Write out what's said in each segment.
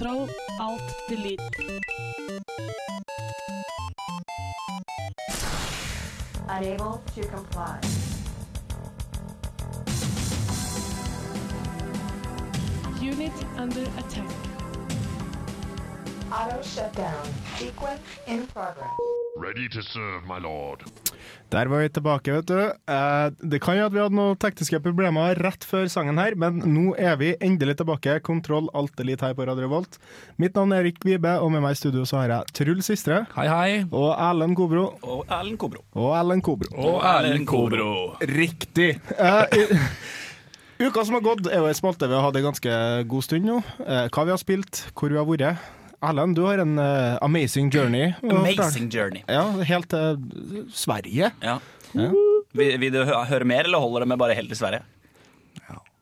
Kontroll, alt, delete. Unable to comply. Unit under attack. Auto shutdown. Sequence in progress. Ready to serve, my lord. Der var vi tilbake, vet du. Eh, det kan jo at vi hadde noen tekniske problemer rett før sangen her, men nå er vi endelig tilbake. Kontroll alt elite her på Radio Volt. Mitt navn er Erik Vibe, og med meg i studio så har jeg Truls Sistre. Hei, hei. Og Erlend Kobro. Og Erlend Kobro. Og Erlend Kobro. Og Erlend Kobro. Riktig. Eh, uka som har gått, er jo ei spalte vi har hatt en ganske god stund nå. Eh, hva vi har spilt, hvor vi har vært. Erlend, du har en uh, amazing journey. Amazing journey. Ja, helt til Sverige. Ja. Ja. Vil, vil du høre mer, eller holder det med bare helt til Sverige?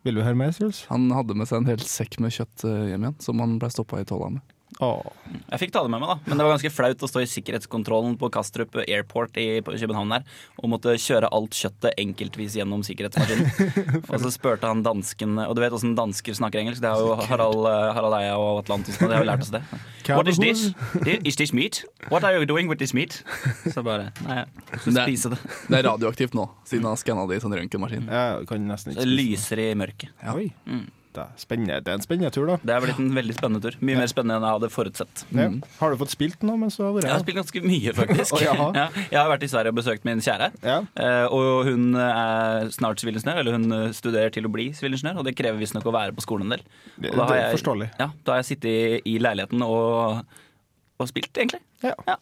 Vil du høre mer, Truls? Han hadde med seg en hel sekk med kjøtt eh, hjem igjen, som han ble stoppa i tolla med. Åh. Jeg fikk ta det med meg, da. Men det var ganske flaut å stå i sikkerhetskontrollen på Kastrup Airport i København der, og måtte kjøre alt kjøttet enkeltvis gjennom sikkerhetsmaskinen. og så spurte han dansken Og du vet åssen dansker snakker engelsk? Det har jo Harald, eh, Harald Eia og Atlantis det har jo lært oss det. What is this? Is this meat? What are you doing with this meat? Så bare Nei, jeg skal Det spise det. Det er radioaktivt nå, siden han skanna det i sånn røntgenmaskin. Ja, Det lyser i mørket. Ja. Oi. Mm. Det er, spennende. det er en spennende tur, da. Det er blitt en veldig spennende tur. Mye mer spennende enn jeg hadde forutsett. Ja. Har du fått spilt noe mens du har vært Jeg har spilt ganske mye, faktisk. oh, ja, jeg har vært i Sverige og besøkt min kjære. Ja. Eh, og hun er snart sivilingeniør, eller hun studerer til å bli sivilingeniør. Og det krever visstnok å være på skolen en del. Det, da har jeg- forståelig. Ja, da har jeg sittet i, leiligheten og, og spilt, egentlig. Ja. Ja.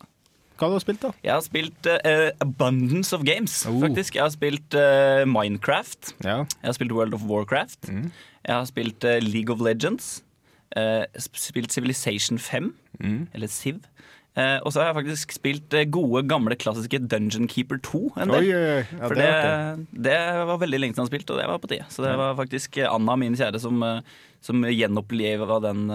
Hva har du spilt, da? Jeg har spilt uh, Abundance of Games, Oh. faktisk. Jeg har spilt uh, Minecraft. Ja. Jeg har spilt World of Warcraft. Mm. Jeg har spilt eh, League of Legends. eh, spilt Civilization 5, Mm. eller Civ. Eh, og så har jeg faktisk spilt eh, gode, gamle, klassiske Dungeon Keeper 2 en del. oi, oi. Ja, For det det, det var veldig lenge siden han spilte, og det var på tide. Så det var faktisk eh, Anna, min kjære, som, som gjenoppleva den,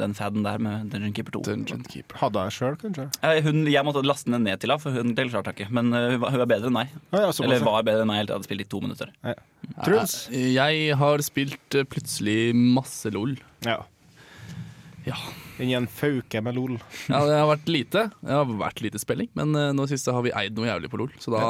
den faden der med Dungeon Keeper 2. Dungeon Keeper. Hadde jeg sjøl, kanskje? Eh, Hun, jeg måtte laste den ned til henne, for hun det klarte hun ikke. Men hun var, hun var bedre enn meg. Ja, ja, Eller var bedre enn meg helt til jeg hadde spilt i to minutter. Truls? Jeg har spilt plutselig masse LOL. Ja. Ja. Inn i en fauke med lol. ja, det har vært lite. Det har vært lite spilling, men eh, nå siste har vi eid noe jævlig på LOL, så da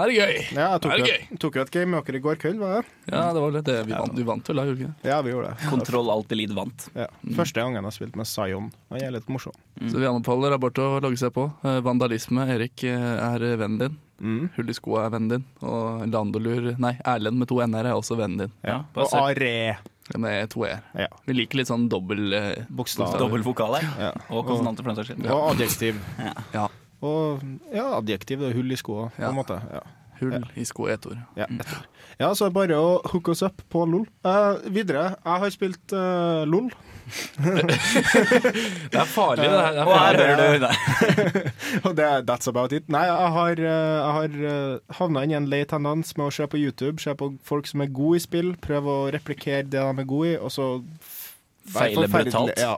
er det gøy. Ja, jeg tok, det jo gøy. tok jo et game med dere i går kveld, var det? Ja, det var det. det. Vi, vant, vi vant vel da, gjorde vi ikke det? Ja, vi gjorde det. Kontroll alt elite vant. Ja. Første gangen jeg har spilt med Zion. Han er litt morsom. Så vi anbefaler Aborto å logge seg på. Eh, Vandalisme. Erik eh, er vennen din. Mm. Hull i skoa er vennen din. Og Landolur Nei, Erlend med to n-er er også vennen din. Ja. Og. Are. Med to e-er. Ja. Vi liker litt sånn dobbel eh, Bokstav. Dobbel vokal her. Ja. Og konsonanter, for den saks skyld. Og adjektiv. Ja. Og ja, adjektiv. Det er hull i skoa, på Ja. en måte. Ja. Hull i sko et ord. Ja, etter. ja, så er det bare å hooke oss up på LOL. Uh, videre, jeg har spilt uh, LOL. Det er farlig, det her. Er Og her hører du Nei. Og det, er- that's about it. Nei, jeg har, eh, jeg har uh, havna inn i en lei tendens med å se på YouTube, se på folk som er gode i spill, prøve å replikere det de er gode i, og så Feile brutalt. Ja.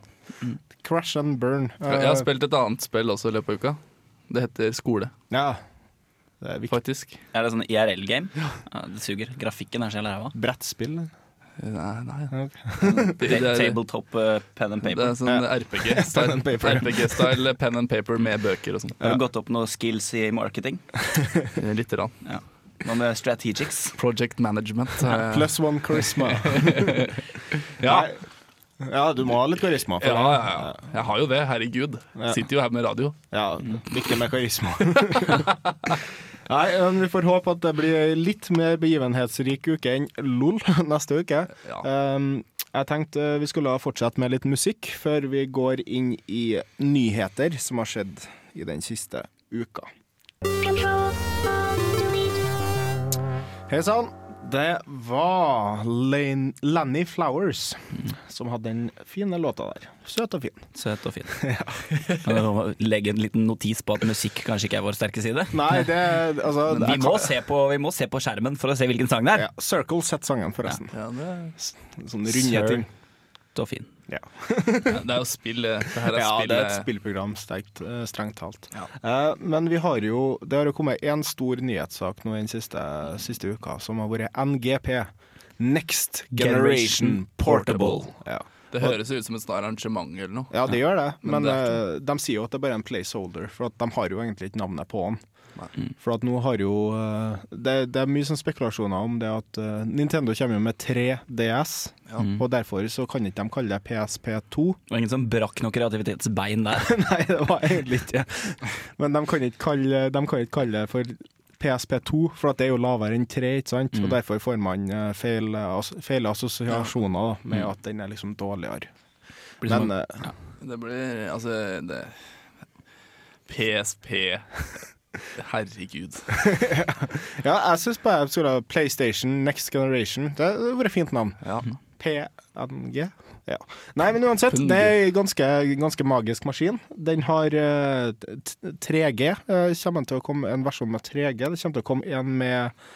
Crash and burn. Jeg har spilt et annet spill også i løpet av uka. Det heter Skole, Ja. Det er. Er det sånn IRL-game? Ja, det suger. Grafikken er så jævla ræva. Brettspill. Nei, nei. Okay. Det, det, er, Tabletop uh, pen and det paper. er sånn RPG-style and. RPG-style pen and paper med bøker og sånn. Har du gått opp noen skills i marketing? Litt Lite grann. Hva med strategics? Project management. Ja, Plus one charisma. ja. Ja, du må ha litt karisma. For Ja, ja, ja. Jeg har jo det, herregud. Ja. Sitter jo her med radio. Ja, viktig med karisma. Nei, men Vi får håpe at det blir litt mer begivenhetsrik uke enn LOL neste uke. Ja. Um, jeg tenkte vi skulle fortsette med litt musikk før vi går inn i nyheter som har skjedd i den siste uka. Hei sann. Det var Lane, Lanny Flowers som hadde den fine låta der. Søt og fin. Søt og fin. ja. Legge en liten notis på at musikk kanskje ikke er vår sterke side. Nei, det altså, vi jeg må, kan- se på, vi må se på skjermen for å se hvilken sang det er. Ja, Circle Set sangen, forresten. Ja, det, Sånn runde ting. Søt og fin. Ja. ja, det er jo spill. Det er ja, spillet. det er et spillprogram, sterkt, eh, strengt talt. Eh, men vi har jo, det har jo kommet én stor nyhetssak nå den siste, siste uka, som har vært NGP. Next Generation Generation Portable. Ja. Det høres ut som et snart arrangement eller noe. Ja, det gjør det, men men, det eh, de sier jo at det er bare en placeholder, for de har jo egentlig ikke navnet på den. Nei. For at nå har jo eh, det, det er mye sånn spekulasjoner om det at eh, Nintendo kommer jo med 3DS, Ja. Mm. og derfor så kan ikke de kalle det PSP2. Det var ingen som brakk noe kreativitetsbein der. Nei, det var egentlig ikke. Men de kan ikke kalle, de kan ikke kalle det for PSP2, for at det er jo lavere enn 3, ikke sant? Mm. Og derfor får man eh, feil, feil assosiasjoner da, med Mm. at den er liksom dårligere. Blir Men en- ja. Det blir altså det PSP Herregud. ja, jeg syns bare jeg skulle ha PlayStation Next Generation. Det hadde vært et fint navn. Ja. PNG? Ja. Nei, men uansett, det er en ganske, ganske magisk maskin. Den har uh, 3G. Uh, kommer til å komme en versjon med 3G. Det kommer til å komme en med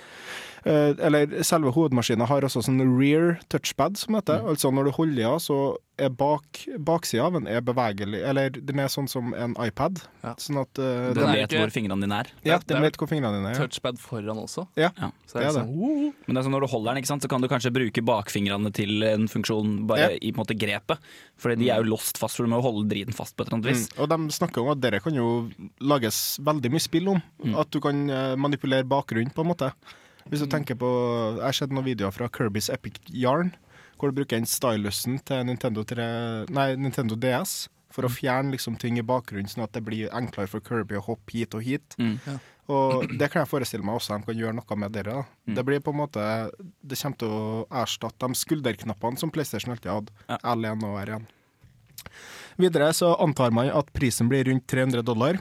Eller selve hovedmaskinen har også sånn rear touchpad, som heter. Mm. Altså når du holder i av, så er bak, baksida av den er bevegelig. Eller den er sånn som en iPad. Ja. Sånn at uh, Den Den vet ikke- hvor fingrene dine er. Ja, den vet hvor fingrene dine er. Ja. Touchpad foran også. Ja, Ja. Så det det er det. sånn, Men det er sånn, når du holder den, ikke sant, så kan du kanskje bruke bakfingrene til en funksjon bare Ja. i på en måte grepet. Fordi de er jo låst fast, for du må jo holde driten fast på et eller annet vis. Mm. Og de snakker om at dere kan jo lages veldig mye spill om. At du kan eh, manipulere bakgrunnen, på en måte. Hvis du tenker på Jeg har sett noen videoer fra Kirbys Epic Yarn, hvor du bruker den stylusen til Nintendo, 3, nei, Nintendo DS for å fjerne liksom ting i bakgrunnen, sånn at det blir enklere for Kirby å hoppe hit og hit. Mm. Og det kan jeg forestille meg også de kan gjøre noe med dere. Da. Det blir på en måte Det kommer til å erstatte de skulderknappene som PlayStation alltid hadde. Ja. L1 og R1. Videre så antar man at prisen blir rundt 300 dollar.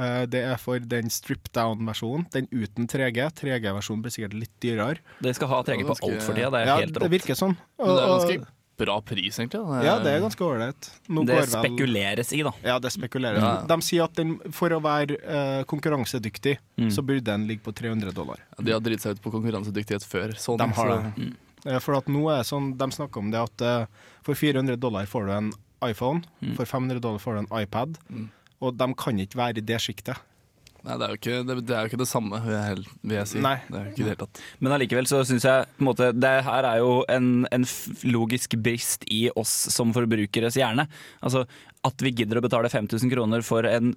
Eh, Det er for den strip down-versjonen. Den uten 3G. 3G-versjonen blir sikkert litt dyrere. Det skal ha 3G på alt for tida. Det er Ja, helt det virker sånn. Og, det er ganske bra pris, egentlig. da. ja, det er ganske ålreit. Det går vel- spekuleres i, da. Ja, det spekuleres. Ja. De sier at den, for å være uh, konkurransedyktig, Mm. så burde den ligge på 300 dollar. Ja, De har dritt seg ut på konkurransedyktighet før. Sånn, De har så- det. Eh, For at nå er sånn, De snakker om det at uh, for 400 dollar får du en iPhone, Mm. for 500 dollar får du en iPad, Mm. Og de kan ikke være i det sjiktet. Nei, det er, jo ikke, det, det er jo ikke det samme, vil jeg, hel- vil jeg si. Nei. Det er jo ikke det hele tatt. Men allikevel så syns jeg på en måte, det her er jo en, en logisk brist i oss som forbrukeres hjerne. Altså at vi gidder å betale 5000 kroner for en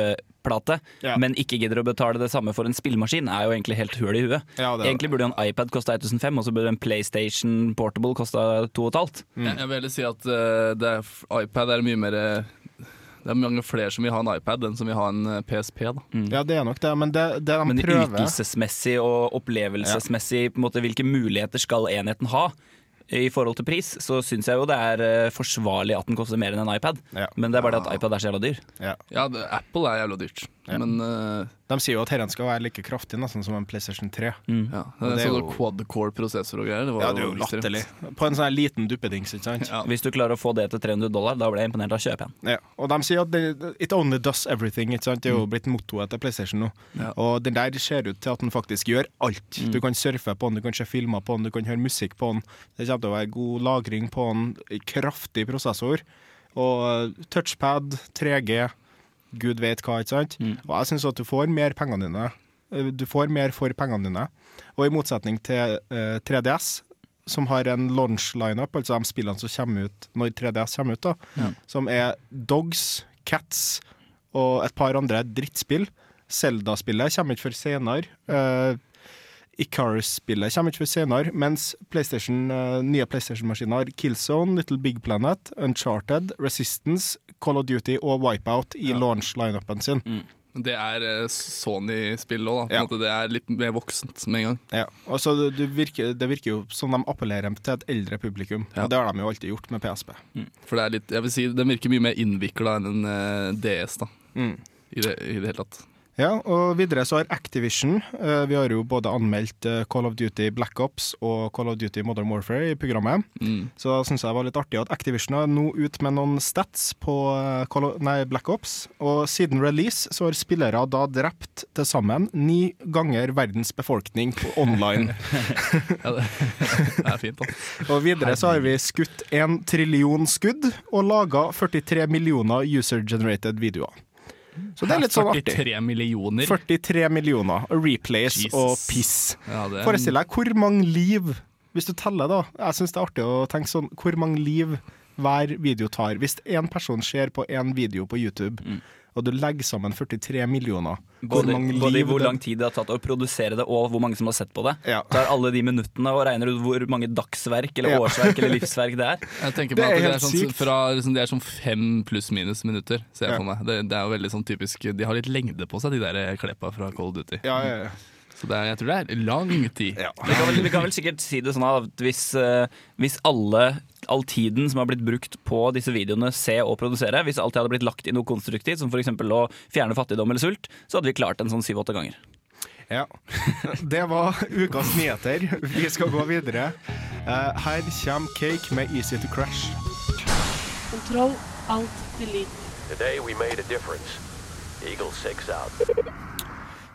surfeplate, Ja. men ikke gidder å betale det samme for en spillemaskin, er jo egentlig helt hull i huet. Ja, det Egentlig burde jo en iPad kosta 1500, og så burde en PlayStation Portable kosta 2500. Jeg, jeg vil heller si at uh, det er, iPad er mye mer eh, Det er mange flere som vil ha en iPad enn som vil ha en eh, PSP. da. Ja, det er nok det, men det, det de Men prøver ytelsesmessig og opplevelsesmessig, på en måte, hvilke muligheter skal enheten ha? I forhold til pris, så syns jeg jo det er eh, forsvarlig at den koster mer enn en iPad. Ja. Men det er bare det at iPad er så jævla dyr. ja. Ja, det, Apple er jævla dyrt, Ja. men uh, De sier jo at dette skal være like kraftig nesten som en PlayStation 3. ja. Det er sånn jo- quad-core-prosessor og greier. Det var Ja, det er jo latterlig. På en sånn liten duppedings, ikke sant. Ja. Hvis du klarer å få det til 300 dollar, da blir jeg imponert av å kjøpe en. Ja. Og de sier at det, it only does everything. Ikke sant? Det er jo blitt mottoet til PlayStation nå. Ja. Og den der ser ut til at den faktisk gjør alt. Du kan surfe på den, du kan se filmer på den, du kan høre musikk på den. Det kommer til å være god lagring på den, kraftig prosessor. Og touchpad, 3G, gud vet hva, ikke sant. Mm. Og jeg syns at du får mer pengene dine. Eh, Du får mer for pengene dine. Og i motsetning til eh, 3DS, som har en launch-lineup, altså de spillene som kommer ut når 3DS kommer ut, da, Ja. som er Dogs, Cats og et par andre drittspill. Zelda-spillet kommer ikke før senere. Uh, Icarus-spillet kommer ikke før senere, mens PlayStation, eh, nye PlayStation-maskiner har Killzone, Little Big Planet, Uncharted, Resistance, Call of Duty og Wipeout i Ja. launch-lineupen sin. Det er eh, Sony-spill òg, da. På Ja. måte Det er litt mer voksent med en gang. Ja. Og så det, virker, det virker jo som de appellerer til et eldre publikum, Ja. og det har de jo alltid gjort med PSP. For det er litt, jeg vil si, Den virker mye mer innvikla enn en eh, DS, da. Mm. I det, I det hele tatt. Ja, og videre så har Activision eh, Vi har jo både anmeldt eh, Call of Duty Black Ops og Call of Duty Modern Warfare i programmet. Mm. Så da syns jeg det var litt artig at Activision er nå ut med noen stats på eh, Call of, nei, Black Ops. Og siden release så har spillere da drept til sammen ni ganger verdens befolkning online. Ja, det, det er fint, da. og videre så har vi skutt en trillion skudd og laga 43 millioner user-generated videoer. Så det er litt sånn artig. 43 millioner. 43 millioner replays Jesus. og piss. Ja, er- Forestill deg hvor mange liv Hvis du teller, da. Jeg syns det er artig å tenke sånn Hvor mange liv hver video tar. Hvis én person ser på én video på YouTube, og du legger sammen 43 millioner hvor Både, mange både liv hvor lang tid det har tatt å produsere det, og hvor mange som har sett på det. Ja. Tar alle de minuttene og regner ut hvor mange dagsverk eller Ja. årsverk eller livsverk det er. Jeg tenker Det på at det er sånn, sykt. fra, liksom, det er sånn fem pluss-minus minutter, ser jeg Ja. for meg. Det, det er jo veldig sånn typisk De har litt lengde på seg, de der kleppa fra Cold of Duty. Ja, ja, ja. Så det er, jeg tror det er lang tid. Ja. Vi kan vel, vi kan vel sikkert si det sånn at hvis, eh, hvis alle all tiden som har blitt brukt på disse videoene, se og produsere, hvis alt hadde blitt lagt i noe konstruktivt, som f.eks. å fjerne fattigdom eller sult, så hadde vi klart en sånn syv-åtte ganger. Ja. Det var ukas nyheter. Vi skal gå videre. Eh, her kommer Cake med Easy to Crash. Kontroll, Alt Delete. Today we made a difference. Eagle 6 out.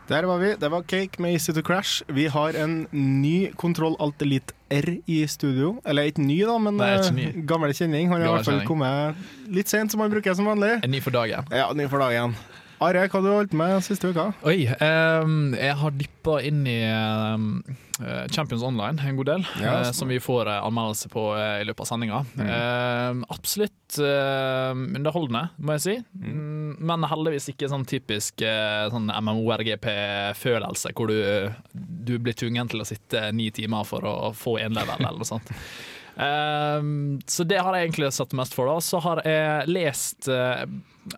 Der var vi. Det var Cake med Easy to Crash. Vi har en ny Kontroll Alt Elite R i studio. Eller ikke ny, da, men Nei, eh, gammel kjenning. Han har i hvert fall kommet litt sent, som han bruker som vanlig. En ny for dagen. Ja, ny for dagen. Are, hva har du holdt med siste uka? Oi, um, jeg har dyppa inn i eh, Champions Online en god del, Ja, sånn. som vi får uh, anmeldelse på uh, i løpet av sendinga. Ehm, absolutt underholdende, må jeg si. Mm, men heldigvis ikke sånn typisk sånn MMORGP-følelse, hvor du, du blir tvunget til å sitte ni timer for å få én level, eller noe sånt. Ehm, så det har jeg egentlig satt mest for. da Så har jeg lest uh,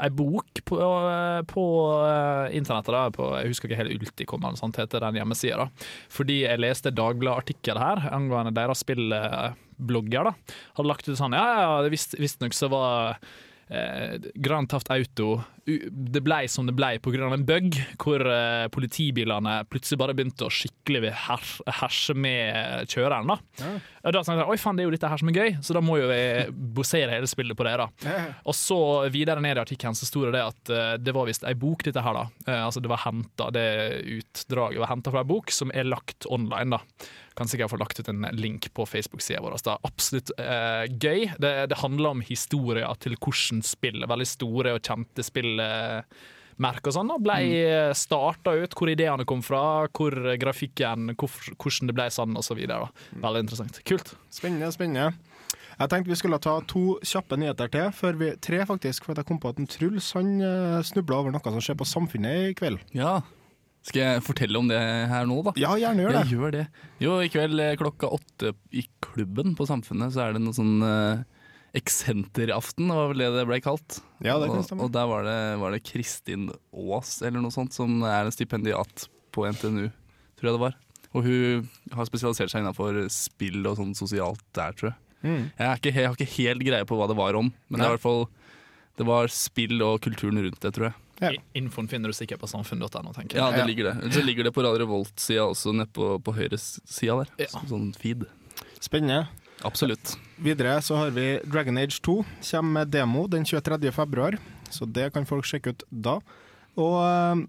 ei bok på, uh, på uh, internettet. da på, Jeg husker ikke helt ultikommende eller heter den hjemmesida. Fordi jeg leste Dagbladet-artikkel her angående deres spillblogger. da Hadde lagt ut sånn Ja, ja, visst- visstnok så var Grand Taft Auto Det blei som det blei pga. en bug, hvor eh, politibilene plutselig bare begynte å skikkelig her, herse med kjøreren. da Og da tenkte jeg oi faen, det er jo dette her som er gøy, så da må jo vi bosere hele spillet på det. da Og så videre ned i artikkelen så sto det at uh, det var visst ei bok, dette her. da Uh, Altså det var henta, det utdraget var henta fra ei bok som er lagt online. da kan sikkert få lagt ut en link på Facebook-sida vår. Det er absolutt uh, gøy. Det, det handler om historier til hvordan spill, veldig store og kjente spillmerker og sånn, da, ble mm. starta ut. Hvor ideene kom fra, hvor grafikken, hvor, hvordan det ble sånn osv. Veldig interessant. Kult. Spennende, spennende. Jeg tenkte vi skulle ta to kjappe nyheter til, før vi, tre faktisk, for jeg kom på at en Truls han uh, snubla over noe som skjer på Samfunnet i kveld. Ja. Skal jeg fortelle om det her nå, da? Ja, gjerne gjør det. Jeg gjør det. Jo, i kveld eh, klokka åtte i klubben på Samfunnet så er det noe sånn uh, eksenteraften, var vel det det ble kalt. Ja, det kan og, stemme. og der var det, var det Kristin Aas eller noe sånt, som er en stipendiat på NTNU, tror jeg det var. Og hun har spesialisert seg innenfor spill og sånn sosialt der, tror jeg. Mm. Jeg, er ikke, jeg har ikke helt greie på hva det var om, men det, er fall, det var spill og kulturen rundt det, tror jeg. Ja. Infoen finner du sikkert på samfunn.no, tenker jeg. Ja, det ligger det. Så ligger det på Radio Revolt-sida også, nede på, på høyre sida der. Ja. Sånn feed. Spennende. Absolutt. Videre så har vi Dragon Age 2. Kommer med demo den 23. februar, så det kan folk sjekke ut da. Og uh,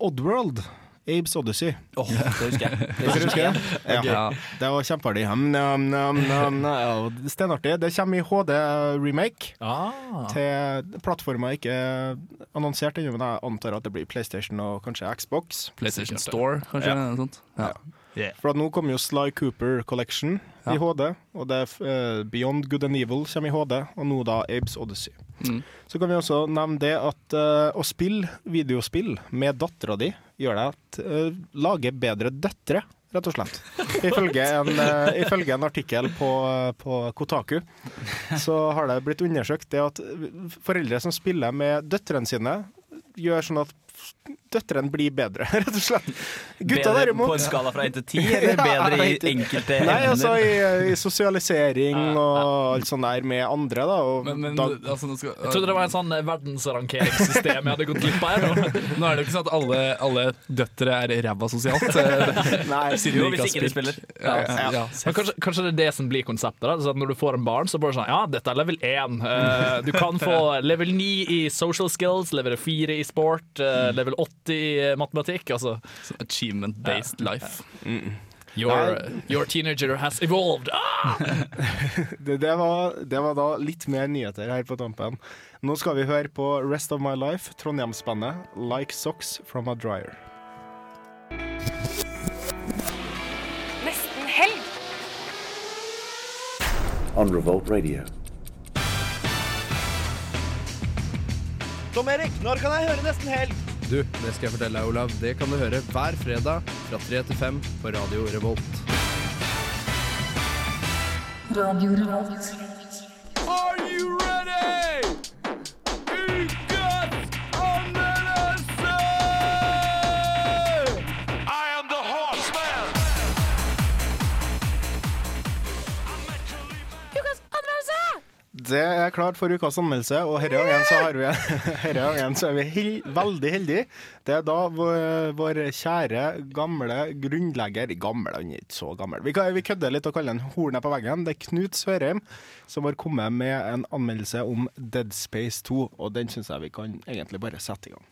Oddworld, Abes Odyssey. Åh, det husker jeg. Det husker jeg. Ja. Ja. Det var kjempeartig. Stenartig. Det kommer i HD-remake. Ah. Til plattformer ikke annonsert ennå, men jeg antar at det blir PlayStation og kanskje Xbox. PlayStation Store, kanskje? Ja. Ja. For at nå kommer jo Sly Cooper Collection i HD, og det er eh, Beyond Good and Evil kommer i HD, og nå da Abes Odyssey. Mm. Så kan vi også nevne det at uh, å spille videospill med dattera di gjør deg at uh, lager bedre døtre, rett og slett. Ifølge en, uh, ifølge en artikkel på, på Kotaku så har det blitt undersøkt det at foreldre som spiller med døtrene sine, gjør sånn at døtrene blir bedre, rett og slett. Gutta Bedre derimot På en skala fra 1 til 10, eller bedre ja, i enkelte Nei, altså i, i sosialisering og alt sånt der med andre, da. Og Men, men da altså, nå, skal, Jeg trodde det var en sånn verdensrankeringssystem jeg hadde gått glipp av. nå. er det jo ikke sånn at alle, alle døtre er ræva sosialt. eh, Nei, siden Jo, de hvis ikke de spiller. Ja, Ja. ja. Men kanskje, kanskje det er det som blir konseptet. da Så at Når du får en barn, så bare sånn Ja, dette er level 1. Uh, du kan få level 9 i social skills, level 4 i sport, eh, Eh, level 80 i eh, matematikk. Altså. Sånn achievement-based ja. life. Mm. Your, eh, your, teenager has evolved! Ah! det, det, var, det, var, da litt mer nyheter her på tampen. Nå skal vi høre på Rest of My Life, Trondheimsbandet Like Socks From A Dryer. Nesten helg. On Revolt Radio. Tom Erik, når kan jeg høre Nesten helg? Du, det skal jeg fortelle deg, Olav. Det kan du høre hver fredag fra 3 til 5 på Radio Revolt. Radio Revolt. ready? Det er klart for ukas anmeldelse, og denne gangen så, har vi, gangen så er vi hel, veldig heldige. Det er da vår, vår kjære, gamle grunnlegger Gammel, han er ikke så gammel. Vi, vi kødder litt og kaller han hornet på veggen. Det er Knut Sørheim som har kommet med en anmeldelse om Dead Space 2, og den syns jeg vi kan egentlig bare sette i gang.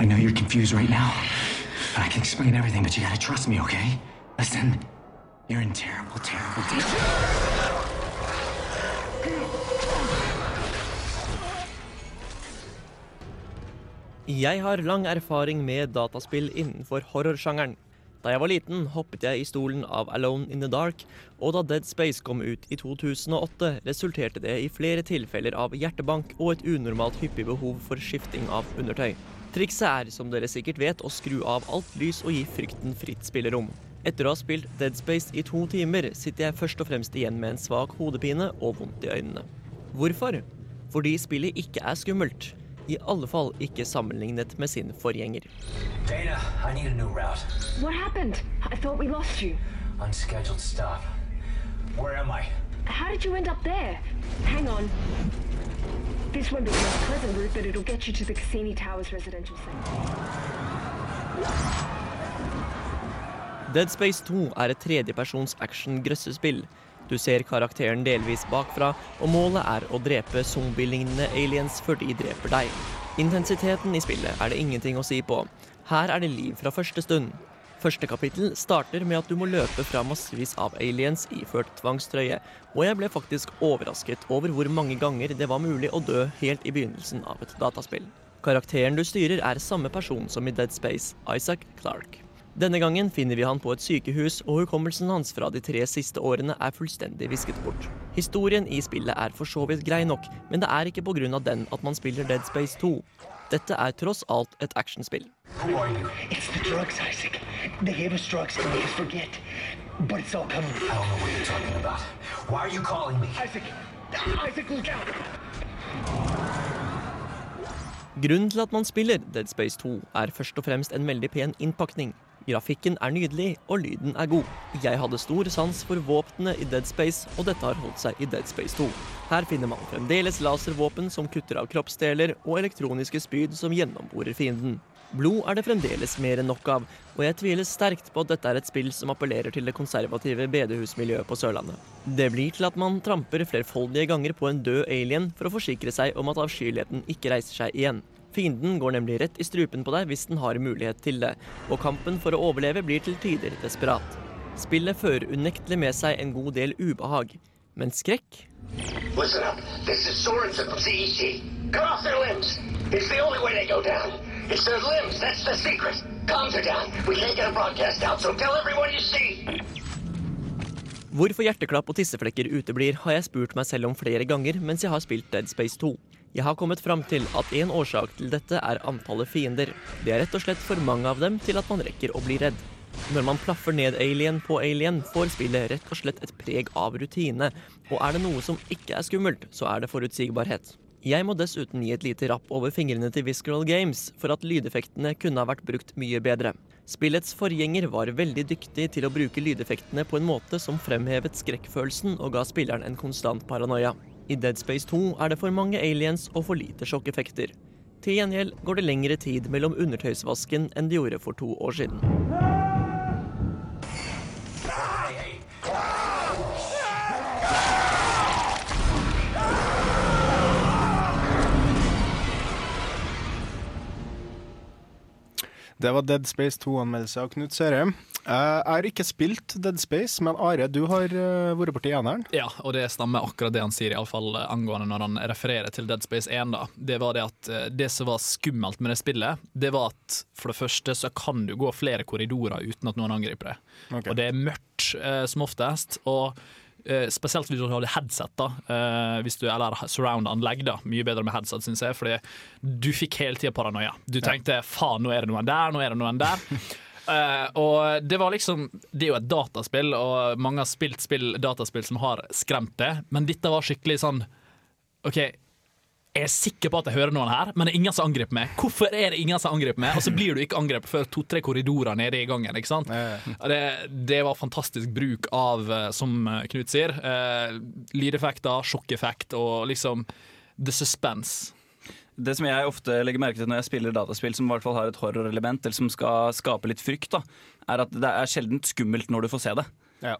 I know you're confused right now. I can explain everything, but you gotta trust me, okay? Listen, you're in terrible, terrible danger. Jeg har lang erfaring med dataspill innenfor horrorsjangeren. Da jeg var liten, hoppet jeg i stolen av Alone in the Dark, og da Dead Space kom ut i 2008, resulterte det i flere tilfeller av hjertebank og et unormalt hyppig behov for skifting av undertøy. Trikset er, som dere sikkert vet, å skru av alt lys og gi frykten fritt spillerom. Etter å ha spilt Dead Space i to timer, sitter jeg først og fremst igjen med en svak hodepine og vondt i øynene. Hvorfor? Fordi spillet ikke er skummelt. I alle fall ikke sammenlignet med sin forgjenger. Dana, I need a new route. What happened? I thought we lost you. Unscheduled stop. Where am I? How did you end up there? Hang on. This won't be the most pleasant route, but it'll get you to the Cassini Towers residential center. Dead Space 2 er et tredjepersons action-grøssespill. Du ser karakteren delvis bakfra, og målet er å drepe zombielignende aliens før de dreper deg. Intensiteten i spillet er det ingenting å si på. Her er det liv fra første stund. Første kapittel starter med at du må løpe fra massevis av aliens iført tvangstrøye, og jeg ble faktisk overrasket over hvor mange ganger det var mulig å dø helt i begynnelsen av et dataspill. Karakteren du styrer er samme person som i Dead Space, Isaac Clark. Denne gangen finner vi han på et sykehus, og hukommelsen hans fra de tre siste årene er fullstendig visket bort. Historien i spillet er for så vidt grei nok, men det er ikke pga. den at man spiller Dead Space 2. Dette er tross alt et actionspill. Who are you? It's the drugs, Isaac. They gave us drugs to make us forget. But it's all coming. I don't know what you're talking about. Why are you calling me? Isaac! Isaac, look out! Grunnen til at man spiller Dead Space 2 er først og fremst en veldig pen innpakning. Grafikken er nydelig, og lyden er god. Jeg hadde stor sans for våpnene i Dead Space, og dette har holdt seg i Dead Space 2. Her finner man fremdeles laservåpen som kutter av kroppsdeler, og elektroniske spyd som gjennomborer fienden. Blod er det fremdeles mer enn nok av, og jeg tviler sterkt på at dette er et spill som appellerer til det konservative bedehusmiljøet på Sørlandet. Det blir til at man tramper flerfoldige ganger på en død alien for å forsikre seg om at avskyeligheten ikke reiser seg igjen. Fienden går nemlig rett i strupen på deg hvis den har mulighet til det, og kampen for å overleve blir til tider desperat. Spillet fører unektelig med seg en god del ubehag, men skrekk Listen up. This is Sorensen from CEC. Cut off their limbs. It's the only way they go down. It's their limbs. That's the secret. Comms are down. We can't get a broadcast out, so tell everyone you see. Hvorfor hjerteklapp og tisseflekker uteblir, har jeg spurt meg selv om flere ganger mens jeg har spilt Dead Space 2. Jeg har kommet fram til at en årsak til dette er antallet fiender. Det er rett og slett for mange av dem til at man rekker å bli redd. Når man plaffer ned alien på alien, får spillet rett og slett et preg av rutine. Og er det noe som ikke er skummelt, så er det forutsigbarhet. Jeg må dessuten gi et lite rapp over fingrene til Visceral Games for at lydeffektene kunne ha vært brukt mye bedre. Spillets forgjenger var veldig dyktig til å bruke lydeffektene på en måte som fremhevet skrekkfølelsen og ga spilleren en konstant paranoia. I Dead Space 2 er det for mange aliens og for lite sjokkeffekter. Til gjengjeld går det lengre tid mellom undertøysvasken enn det gjorde for to år siden. Det var Dead Space 2-anmeldelse av Knut Sørheim. Eh, Jeg har ikke spilt Dead Space, men Are, du har eh, vært borti eneren. Ja, og det stemmer akkurat det han sier, iallfall angående når han refererer til Dead Space 1. da. Det var det at eh, det som var skummelt med det spillet, det var at for det første så kan du gå flere korridorer uten at noen angriper deg. Okay. Og det er mørkt eh, som oftest. og eh, spesielt hvis du hadde headset, da, eh, hvis du, eller surround-anlegg. da, Mye bedre med headset, syns jeg, fordi du fikk hele tida paranoia. Du tenkte faen, nå er det noen der, nå er det noen der. Eh, og det var liksom Det er jo et dataspill, og mange har spilt spill, dataspill som har skremt det, men dette var skikkelig sånn OK, jeg er sikker på at jeg hører noen her, men det er ingen som angriper meg. Hvorfor er det ingen som angriper meg? Og så blir du ikke angrepet før to-tre korridorer nede i gangen. ikke sant? Det, det var fantastisk bruk av, eh, som Knut sier, uh, lydeffekter, sjokkeffekt og liksom the suspense. Det som jeg ofte legger merke til når jeg spiller dataspill som i hvert fall har et horrorelement, eller som skal skape litt frykt, da, er at det er sjelden skummelt når du får se det.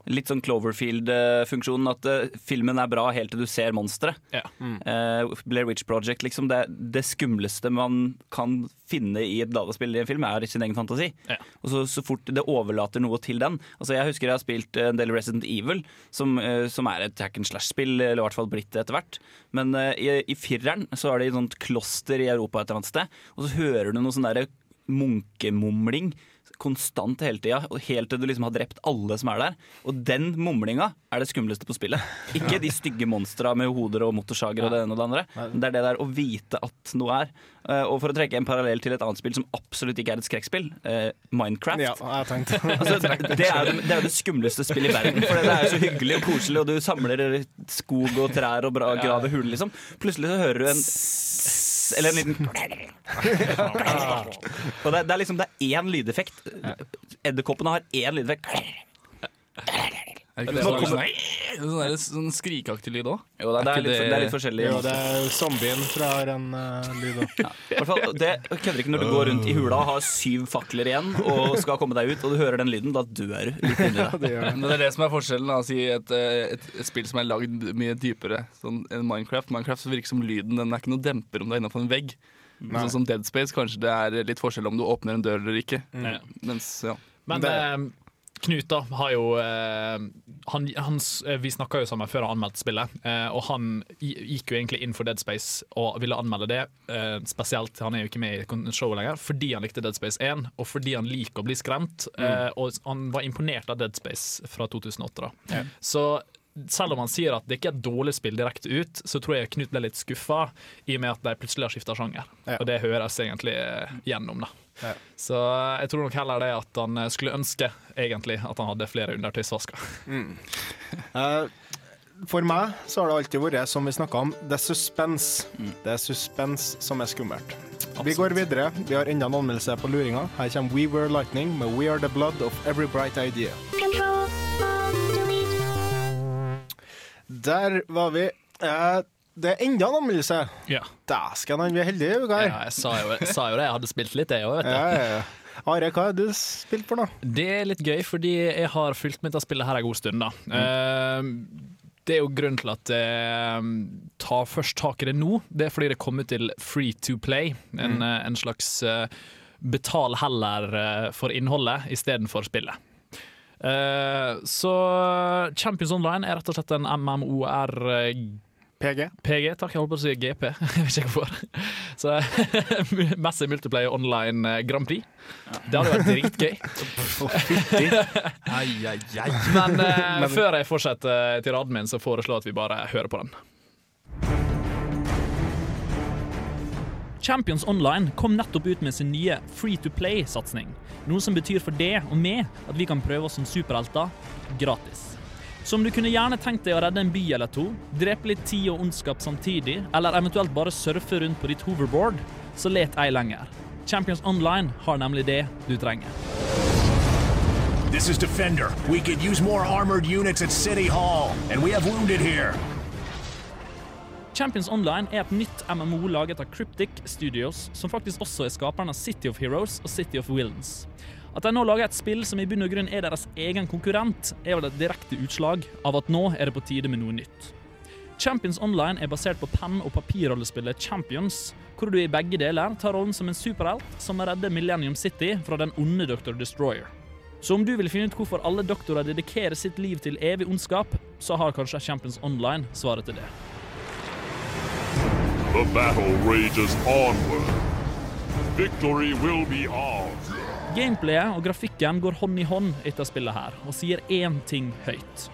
Litt sånn Cloverfield-funksjonen, at eh, filmen er bra helt til du ser monsteret. Eh, Blair Witch Project, liksom. Det, det skumleste man kan finne i et dataspill i en film, er sin egen fantasi. Og så, så fort det overlater noe til den. Altså Jeg husker jeg har spilt en del Resident Evil, som, eh, som er et hack and slash-spill, eller i hvert fall blitt det etter hvert. Men eh, i, i fireren så er det et sånt kloster i Europa et eller annet sted, og så hører du noe sånn derre munkemumling konstant hele tida, helt til du liksom har drept alle som er der. Og den mumlinga er det skumleste på spillet. Ikke de stygge monstra med hoder og motorsager og det ene og det andre. Men det er det der å vite at noe er. Eh, Og for å trekke en parallell til et annet spill som absolutt ikke er et skrekkspill, eh, Minecraft. Ja, Altså, det, er jo, det det skumleste spillet i verden. For det er så hyggelig og koselig, og du samler skog og trær og bra, graver hull, liksom. Plutselig så hører du en eller en liten Og det, det er liksom det er én lydeffekt. Edderkoppene har én lydeffekt. Er det ikke det sånn, sånn, sånn, sånn skrikeaktig lyd òg? Jo, det, det, er litt, det er litt forskjellig. Jo, det er zombien fra den uh, lyd òg. Hvert det kødder ikke når du går rundt i hula og har syv fakler igjen og skal komme deg ut, og du hører den lyden. Da dør du litt inni deg. Men det er det som er forskjellen. Da, å si et, eh, et, et spill som er lagd mye dypere sånn, enn Minecraft. Minecraft så virker som lyden Den er ikke noe demper om du er innenfor en vegg. Nei. Sånn som Dead Space, kanskje det er litt forskjell om du åpner en dør eller ikke. Mm. Mens, ja. Men eh, Knut da har jo eh, han, han, eh, Vi snakka jo sammen før han anmeldte spillet, eh, og han gikk jo egentlig inn for Dead Space og ville anmelde det. Eh, spesielt, Han er jo ikke med i showet lenger fordi han likte Dead Space 1, og fordi han liker å bli skremt. Eh, og han var imponert av Dead Space fra 2008. da Så selv om han sier at det ikke er et dårlig spill direkte ut, så tror jeg Knut ble litt skuffa i og med at de plutselig har skifta sjanger. Og det høres egentlig eh, gjennom, da. Så eh, jeg tror nok heller det at han eh, skulle ønske egentlig at han hadde flere undertøysvasker. Eh, For meg så har det alltid vært, som vi snakka om, det er suspense. Det er suspens som er skummelt. Vi går videre. Vi har enda en anmeldelse på luringa. Her kommer We Were Lightning med We Are The Blood of Every Bright Idea. Der var vi. Eh, det er enda en anmeldelse. Ja. Dæsken, vi er heldige i uka. Ja, jeg sa jo, jeg sa jo det, jeg hadde spilt litt, jeg òg, vet du. Ja, ja, ja. Are, hva har du spilt for, da? Det er litt gøy, fordi jeg har fulgt med dette spillet her en god stund. da. Eh, det er jo grunnen til at jeg tar først tak i det nå. Det er fordi det kommer til Free to Play, en, Mm. eh, en slags uh, betal heller eh, for innholdet istedenfor spillet. Eh, så Champions Online er rett og slett en MMOR PG. PG, takk. Jeg holdt på å si GP. Jeg vet ikke hvorfor. Så Massive Multiplayer Online eh, Grand Prix. Det hadde vært dritgøy. Ai, ai, ai. Men, eh, Men- før jeg fortsetter til raden min, så foreslår jeg at vi bare hører på den. Champions Online kom nettopp ut med sin nye Free to Play-satsing. Noe som betyr for det og meg at vi kan prøve oss som superhelter gratis. Så om du kunne gjerne tenkt deg å redde en by eller to, drepe litt tid og ondskap samtidig, eller eventuelt bare surfe rundt på ditt hoverboard, så let ei lenger. Champions Online har nemlig det du trenger. This is Defender. We could use more armored units at City Hall, and we have wounded here. Champions Online er et nytt MMO laget av Cryptic Studios, som faktisk også er skaperen av City of Heroes og City of Wilds. At de nå lager et spill som i bunn og grunn er deres egen konkurrent, er vel et direkte utslag av at nå er det på tide med noe nytt. Champions Online er basert på penn- og papirrollespillet Champions, hvor du i begge deler tar rollen som en superhelt som redder Millennium City fra den onde Dr. Destroyer. Så om du vil finne ut hvorfor alle doktorer dedikerer sitt liv til evig ondskap, så har kanskje Champions Online svaret til det. The battle rages onward. Victory will be ours. Gameplayet og grafikken går hånd i hånd etter spillet her, og sier én ting høyt.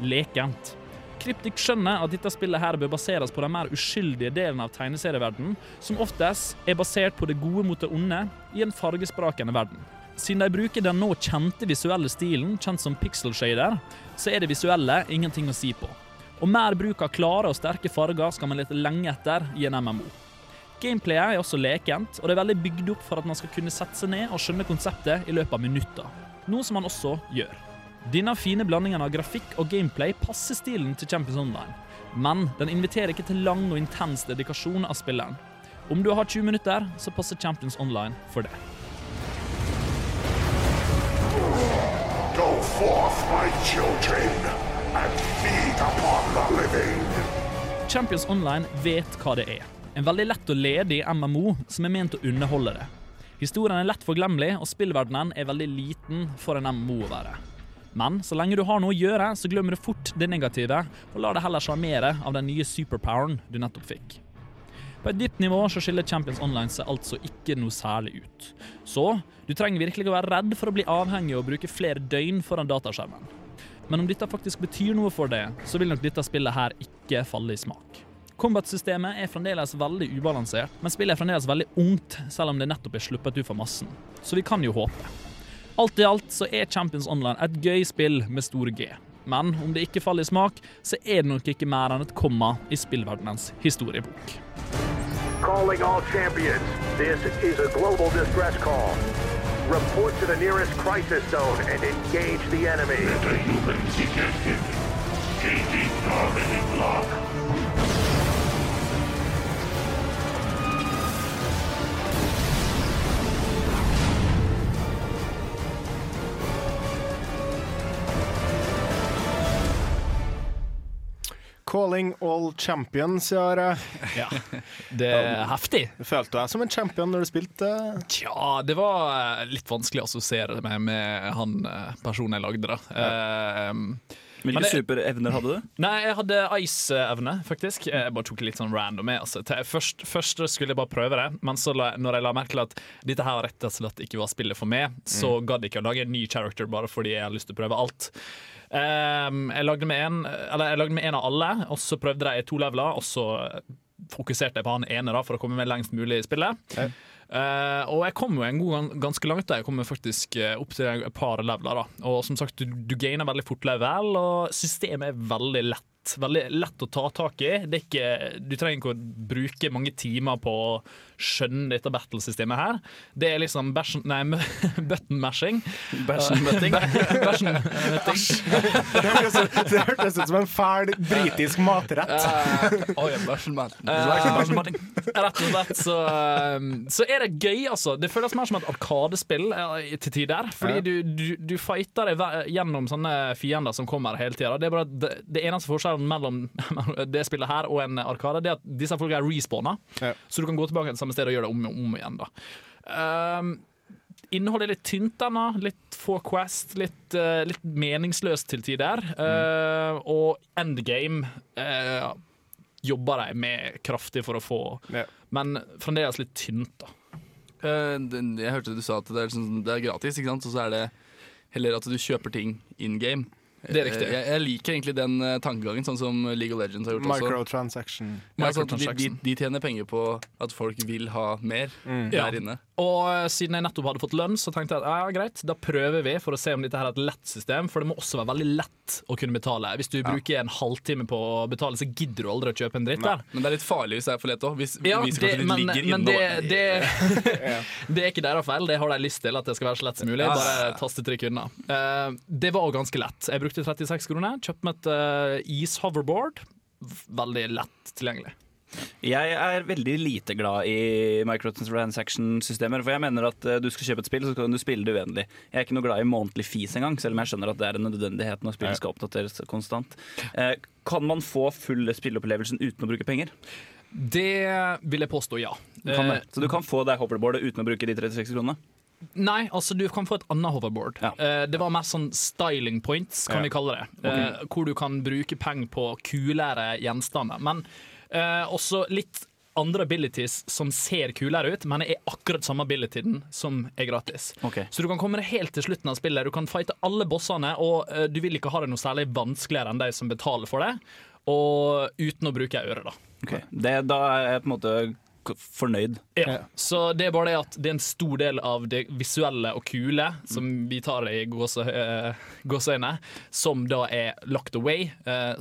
lekent. Kryptik skjønner at dette spillet her bør baseres på den mer uskyldige delen av tegneserieverdenen, som oftest er basert på det gode mot det onde i en fargesprakende verden. Siden de bruker den nå kjente visuelle stilen, kjent som pixel shader, så er det visuelle ingenting å si på. Og mer bruk av klare og sterke farger skal man lete lenge etter i en MMO. Gameplayet er også lekent, og det er veldig bygd opp for at man skal kunne sette seg ned og skjønne konseptet i løpet av minutter. Noe som man også gjør. Denne fine blandingen av grafikk og gameplay passer stilen til Champions Online, men den inviterer ikke til lang og intens dedikasjon av spilleren. Om du har 20 minutter, så passer Champions Online for det. Go forth, my children, Champions Online vet hva det er. En veldig lett og ledig MMO som er ment å underholde det. Historien er lett forglemmelig, og spillverdenen er veldig liten for en MMO å være. Men så lenge du har noe å gjøre, så glemmer du fort det negative, og lar det heller sjarmere av den nye superpoweren du nettopp fikk. På et dypt nivå så skiller Champions Online seg altså ikke noe særlig ut. Så du trenger virkelig å være redd for å bli avhengig og bruke flere døgn foran dataskjermen. Men om dette faktisk betyr noe for deg, så vil nok dette spillet her ikke falle i smak. Combat-systemet er fremdeles veldig ubalansert, men spillet er fremdeles veldig ungt, selv om det nettopp er sluppet ut fra massen. Så vi kan jo håpe. Alt i alt så er Champions Online et gøy spill med stor G. Men om det ikke faller i smak, så er det nok ikke mer enn et komma i spillverdenens historiebok. Calling all champions. This is a global distress call. Report to the nearest crisis zone and engage the enemy. Humans ejected. Changing targeting lock. Calling all champions, Jare. Ja, det er heftig. Følte du deg som en champion når du spilte? Tja, det var eh, litt vanskelig å assosiere meg med han eh, personen jeg lagde, da. Ja. men Hvilke superevner hadde du? Nei, jeg hadde ice-evne, faktisk. Jeg bare tok det litt sånn random med. Altså. Først, først skulle jeg bare prøve det, men så la, når jeg la merke til at dette her rett og slett ikke var spillet for meg, så gadd jeg ikke å lage en ny character bare fordi jeg har lyst til å prøve alt. Ehm, jeg, lagde med en, jeg lagde med en av alle, og så prøvde jeg to leveler, og så fokuserte jeg på han ene da, for å komme med lengst mulig i spillet. Eh, og jeg kom jo en god, gang- ganske langt. da Jeg kom faktisk eh, opp til et par leveler. da Og som sagt, du, du gainer veldig fort level, og systemet er veldig lett. Veldig lett å ta tak i. Det er ikke, du trenger ikke å bruke mange timer på å skjønne dette battlesystemet her. Det er liksom bæsjen- nei, button mashing. Bæsjen-mutting. Det hørtes ut- det hørtes ut som en fæl britisk matrett. Eh, Rett og slett så, um, så er det gøy, altså. Det føles mer som et arkadespill eh, til tider. Fordi du, du, du fighter deg gjennom sånne fiender som kommer hele tida. Det, er det, det eneste forskjellen mellom det spillet her og en arkade, Det er at disse folka er respawna, så du kan gå tilbake til samme sted og gjøre det om og om igjen. da um, Innholdet er litt tynt ennå. Litt få Quest, litt, uh, litt meningsløst til tider. Eh, og endgame uh, jobber de med kraftig for å få, men fremdeles litt tynt, da. Eh, jeg hørte du sa at det er, liksom, det er gratis, ikke sant? og så er det heller at du kjøper ting in game. Det er riktig. Eh, Jeg, jeg liker egentlig den eh, tankegangen, sånn som League of Legends har gjort også. Microtransaction. Ja, sånn at de, de, de tjener penger på at folk vil ha mer Mm. Ja. der inne. Og eh, siden jeg nettopp hadde fått lønn, så tenkte jeg at ja, greit, da prøver vi for å se om dette her er et lett system. For det må også være veldig lett å kunne betale. Hvis du bruker en halvtime på å betale, så gidder du aldri å kjøpe en dritt der. Men det er litt farlig hvis det er for lett òg. Hvis Ja, vi det, kanskje men, ligger men inne det, og det, det er ikke deres feil. Det har de lyst til at det skal være så lett som mulig. Ja. Bare tastetrykk unna. Uh, det var ganske lett. Jeg brukte 36 kroner. Kjøpte meg et uh, is-hoverboard. Veldig lett tilgjengelig. Jeg er veldig lite glad i microtransaction-systemer. For jeg mener at eh, du skal kjøpe et spill, så kan du spille det uendelig. Jeg er ikke noe glad i månedlig fees engang, selv om jeg skjønner at det er en nødvendighet når spillet skal oppdateres konstant. Eh, kan man få full spilleopplevelsen uten å bruke penger? Det vil jeg påstå, ja. Du. Eh, Så du kan få deg hoverboardet uten å bruke de 36 kronene? Nei, altså du kan få et annet hoverboard. Eh, det var mer sånn styling points, kan Ja. vi kalle det. Okay. hvor du kan bruke penger på kulere gjenstander. Men eh, også litt andre abilities som ser kulere ut, men er akkurat samme abilityen som er gratis. Så du kan komme deg helt til slutten av spillet. Du kan fighte alle bossene, og eh, du vil ikke ha det noe særlig vanskeligere enn de som betaler for det, og uten å bruke øre, da. Det, da er jeg på en måte fornøyd. Ja. Så det er bare det at det er en stor del av det visuelle og kule, som vi tar i eh, gåseøyne, som da er locked away. eh,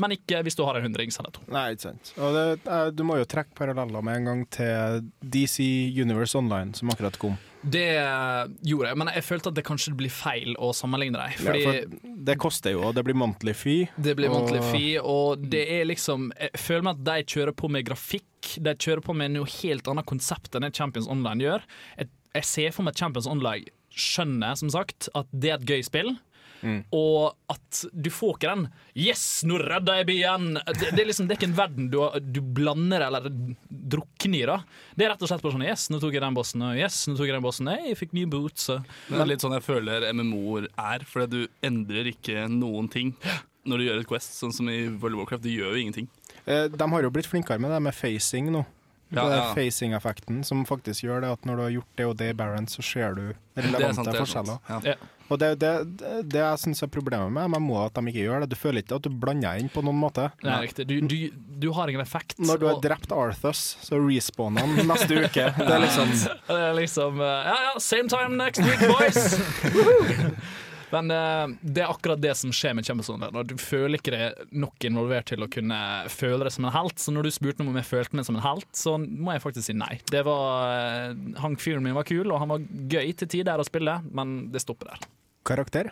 men ikke hvis du har en hundrings eller to. Nei, ikke sant. Og det, du må jo trekke paralleller med en gang til DC Universe Online, som akkurat kom. Det eh, gjorde jeg, men jeg følte at det kanskje blir feil å sammenligne dem. Fordi ja, for det koster jo, og det blir monthly fee. Det blir monthly fee, og det er liksom Jeg føler meg at de kjører på med grafikk. De kjører på med noe helt annet konsept enn det Champions Online gjør. Jeg, jeg ser for meg at Champions Online skjønner, som sagt, at det er et gøy spill. Mm. Og at du får ikke den 'Yes, nå redda jeg byen!' Det, det, er liksom, det er ikke en verden du, du blander eller drukner i. da Det er rett og slett bare sånn 'Yes, nå tok jeg den bossen', og 'Yes, nå tok jeg den bossen'. Nei, jeg fikk nye boots. Det er litt sånn jeg føler MMO-er er, fordi du endrer ikke noen ting når du gjør et Quest, sånn som i World of Warcraft. Du gjør jo ingenting. Eh, De har jo blitt flinkere med det med facing nå. Ja, det er ja. Facing-effekten som faktisk gjør det at når du har gjort det og det i Barents, så ser du relevante sant, er forskjeller. Ja. Og det, det, det, det jeg syns er problemet med MMO, er at de ikke gjør det. Du føler ikke at du blander inn på noen måte. Nei, riktig. Du, du, du har ingen effekt. Når du har og- drept Arthus, så respawner han neste uke. Det er liksom Det er liksom eh, Ja, ja, same time next week, boys! Men eh, det er akkurat det som skjer med Champions Du føler ikke deg nok involvert til å kunne føle deg som en helt. Så når du spurte om jeg følte meg som en helt, så må jeg faktisk si nei. Det var, eh, han Fyren min var kul, og han var gøy til tider å spille, men det stopper der. karakter.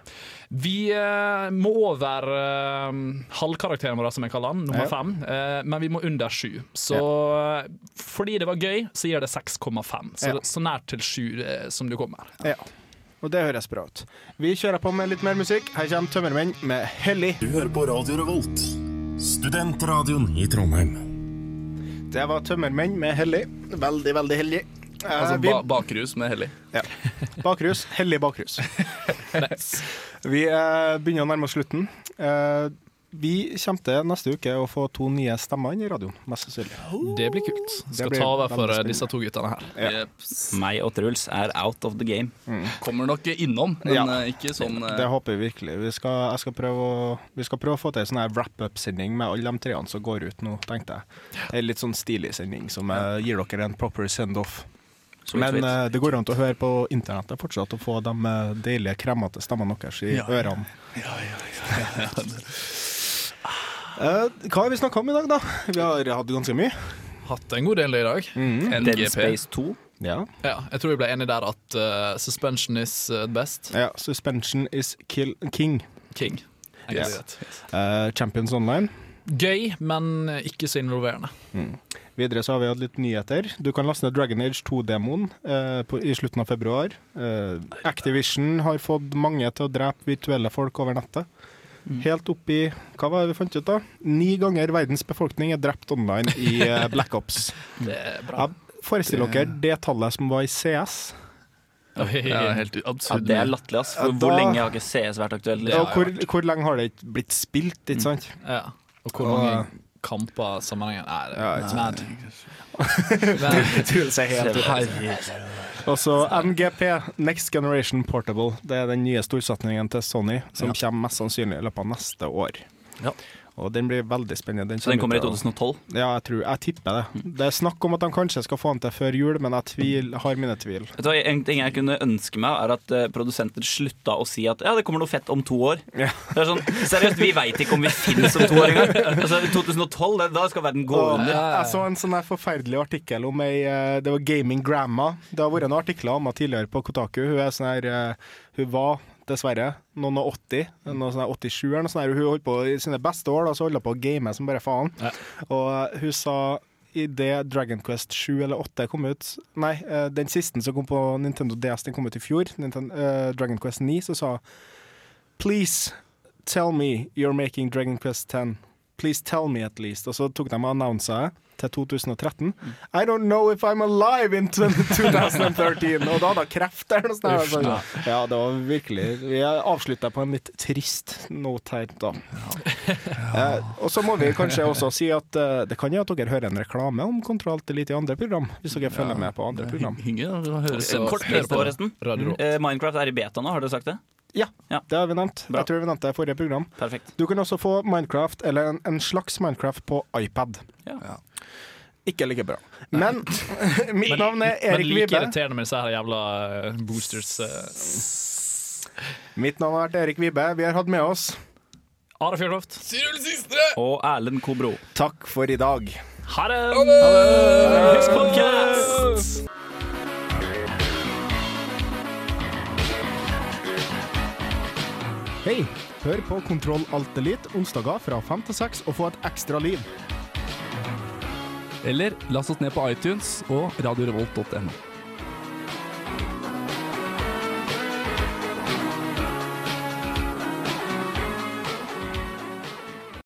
Vi uh, må over uh, halvkarakteren vår, som jeg kaller han, nummer Ja. fem. Uh, men vi må under sju. Så ja. fordi det var gøy, så gir det 6,5. Så, Ja. så nært til sju som du kommer. Ja. Og det høres bra ut. Vi kjører på med litt mer musikk. Her kommer Tømmermenn med Hellig. Du hører på Radio Revolt, studentradioen i Trondheim. Det var Tømmermenn med Hellig. Veldig, veldig hellig. Eh, Altså ba bakrus med Hellig. Ja. Bakrus. Hellig bakrus. Vi eh, begynner å nærme oss slutten. Eh, vi kommer til neste uke å få to nye stemmer inn i radioen, mest sannsynlig. Det blir kult. Skal blir ta over for eh, disse to guttene her. Ja. Meg og Truls er out of the game. Kommer nok innom, men Ja. eh, ikke sånn Det håper vi virkelig. Vi skal, jeg skal prøve å, vi skal prøve å få til en sånn wrap-up-sending med alle de treene som går ut nå, tenkte jeg. En litt sånn stilig sending som gir dere en proper send-off. Men eh, det går an til å høre på internettet fortsatt og få de deilige, kremete stemmene deres i Ja. ørene. Eh, hva har vi snakka om i dag, da? Vi har hatt ganske mye. Hatt en god del i dag. Dead Space 2. Ja. Ja, jeg tror vi ble enige der at uh, suspension is uh, best. ja. Suspension is kill king. King. Yes. Yes. Eh, Champions Online. Gøy, men ikke så involverende. Mm. Videre så har vi hatt litt nyheter. Du kan laste ned Dragon Age 2-demoen uh, i slutten av februar. Uh, Activision har fått mange til å drepe virtuelle folk over nettet. Helt oppi Hva var det vi fant ut, da? Ni ganger verdens befolkning er drept online i eh, Black Ops. Det er bra. Ja, Forestill dere det tallet som var i CS. Oi. ja, helt Ja, det er latterlig, ass. For Hvor, hvor lenge har ikke CS vært aktuelt? Og Liksom? hvor, hvor lenge har det ikke blitt spilt, ikke sant? Ja. Og hvor Og- mange kamper sammenhengen er det Ja, er ikke mad. Truls er helt Og så NGP, Next Generation Portable. Det er den nye storsetningen til Sony, som kommer mest sannsynlig i løpet av neste år. Ja. Og den blir veldig spennende. Så den kommer i ut av- 2012? Ja, jeg, tror, jeg tipper det. Det er snakk om at de kanskje skal få den til før jul, men jeg tvil, har mine tvil. Du En ting jeg kunne ønske meg, er at eh, produsenter slutta å si at ja, det kommer noe fett om to år. Ja. Det er sånn, Seriøst, vi veit ikke om vi finnes om to år engang. Altså, 2012, det, da skal verden gå under. jeg så en sånn forferdelig artikkel om ei eh, Det var Gaming Grandma. Det har vært noen artikler om henne tidligere på Kotaku. Hun er sånn her eh, Hun var dessverre noen og 80, noe sånn her 87 eller noe sånt. Hun holdt på i sine beste år, da, så holdt hun på å game som bare faen. Og eh, hun sa i det Dragon Quest 7 eller 8 kom ut Nei, eh, den siste som kom på Nintendo DS, den kom ut i fjor. Nintendo, uh, Dragon Quest 9, så sa Please tell me you're making Dragon Quest 10. Please tell me at least. Og så tok de og annonsa det til 2013. I don't know if I'm alive in 2013. Og da hadde jeg kreft eller noe sånt. Uff, da. Ja, det var virkelig Vi avslutta på en litt trist note her, da. Eh, og så må vi kanskje også si at eh, det kan jo at dere hører en reklame om Kontroll til litt i andre program, hvis dere følger med på andre program. Eh, Kort pris på, forresten. Eh, Minecraft er i beta nå, har dere sagt det? Ja, det har vi nevnt. Bra. Jeg tror vi nevnte det i forrige program. Perfekt. Du kan også få Minecraft, eller en, en slags Minecraft, på iPad. Ja. Ikke like bra. Men mitt navn er Erik Vibe. Men like Vibe. irriterende med disse her jævla eh, boosters. eh. Mitt navn har vært Erik Vibe. Vi har hatt med oss Are Fjørtoft. Og Erlend Kobro. Takk for i dag. Ha det! Ha det! Ha podcast! Hei! Hør på Kontroll Alt Elite onsdager fra fem til seks og få et ekstra liv. Eller last oss ned på iTunes og radiorevolt.no.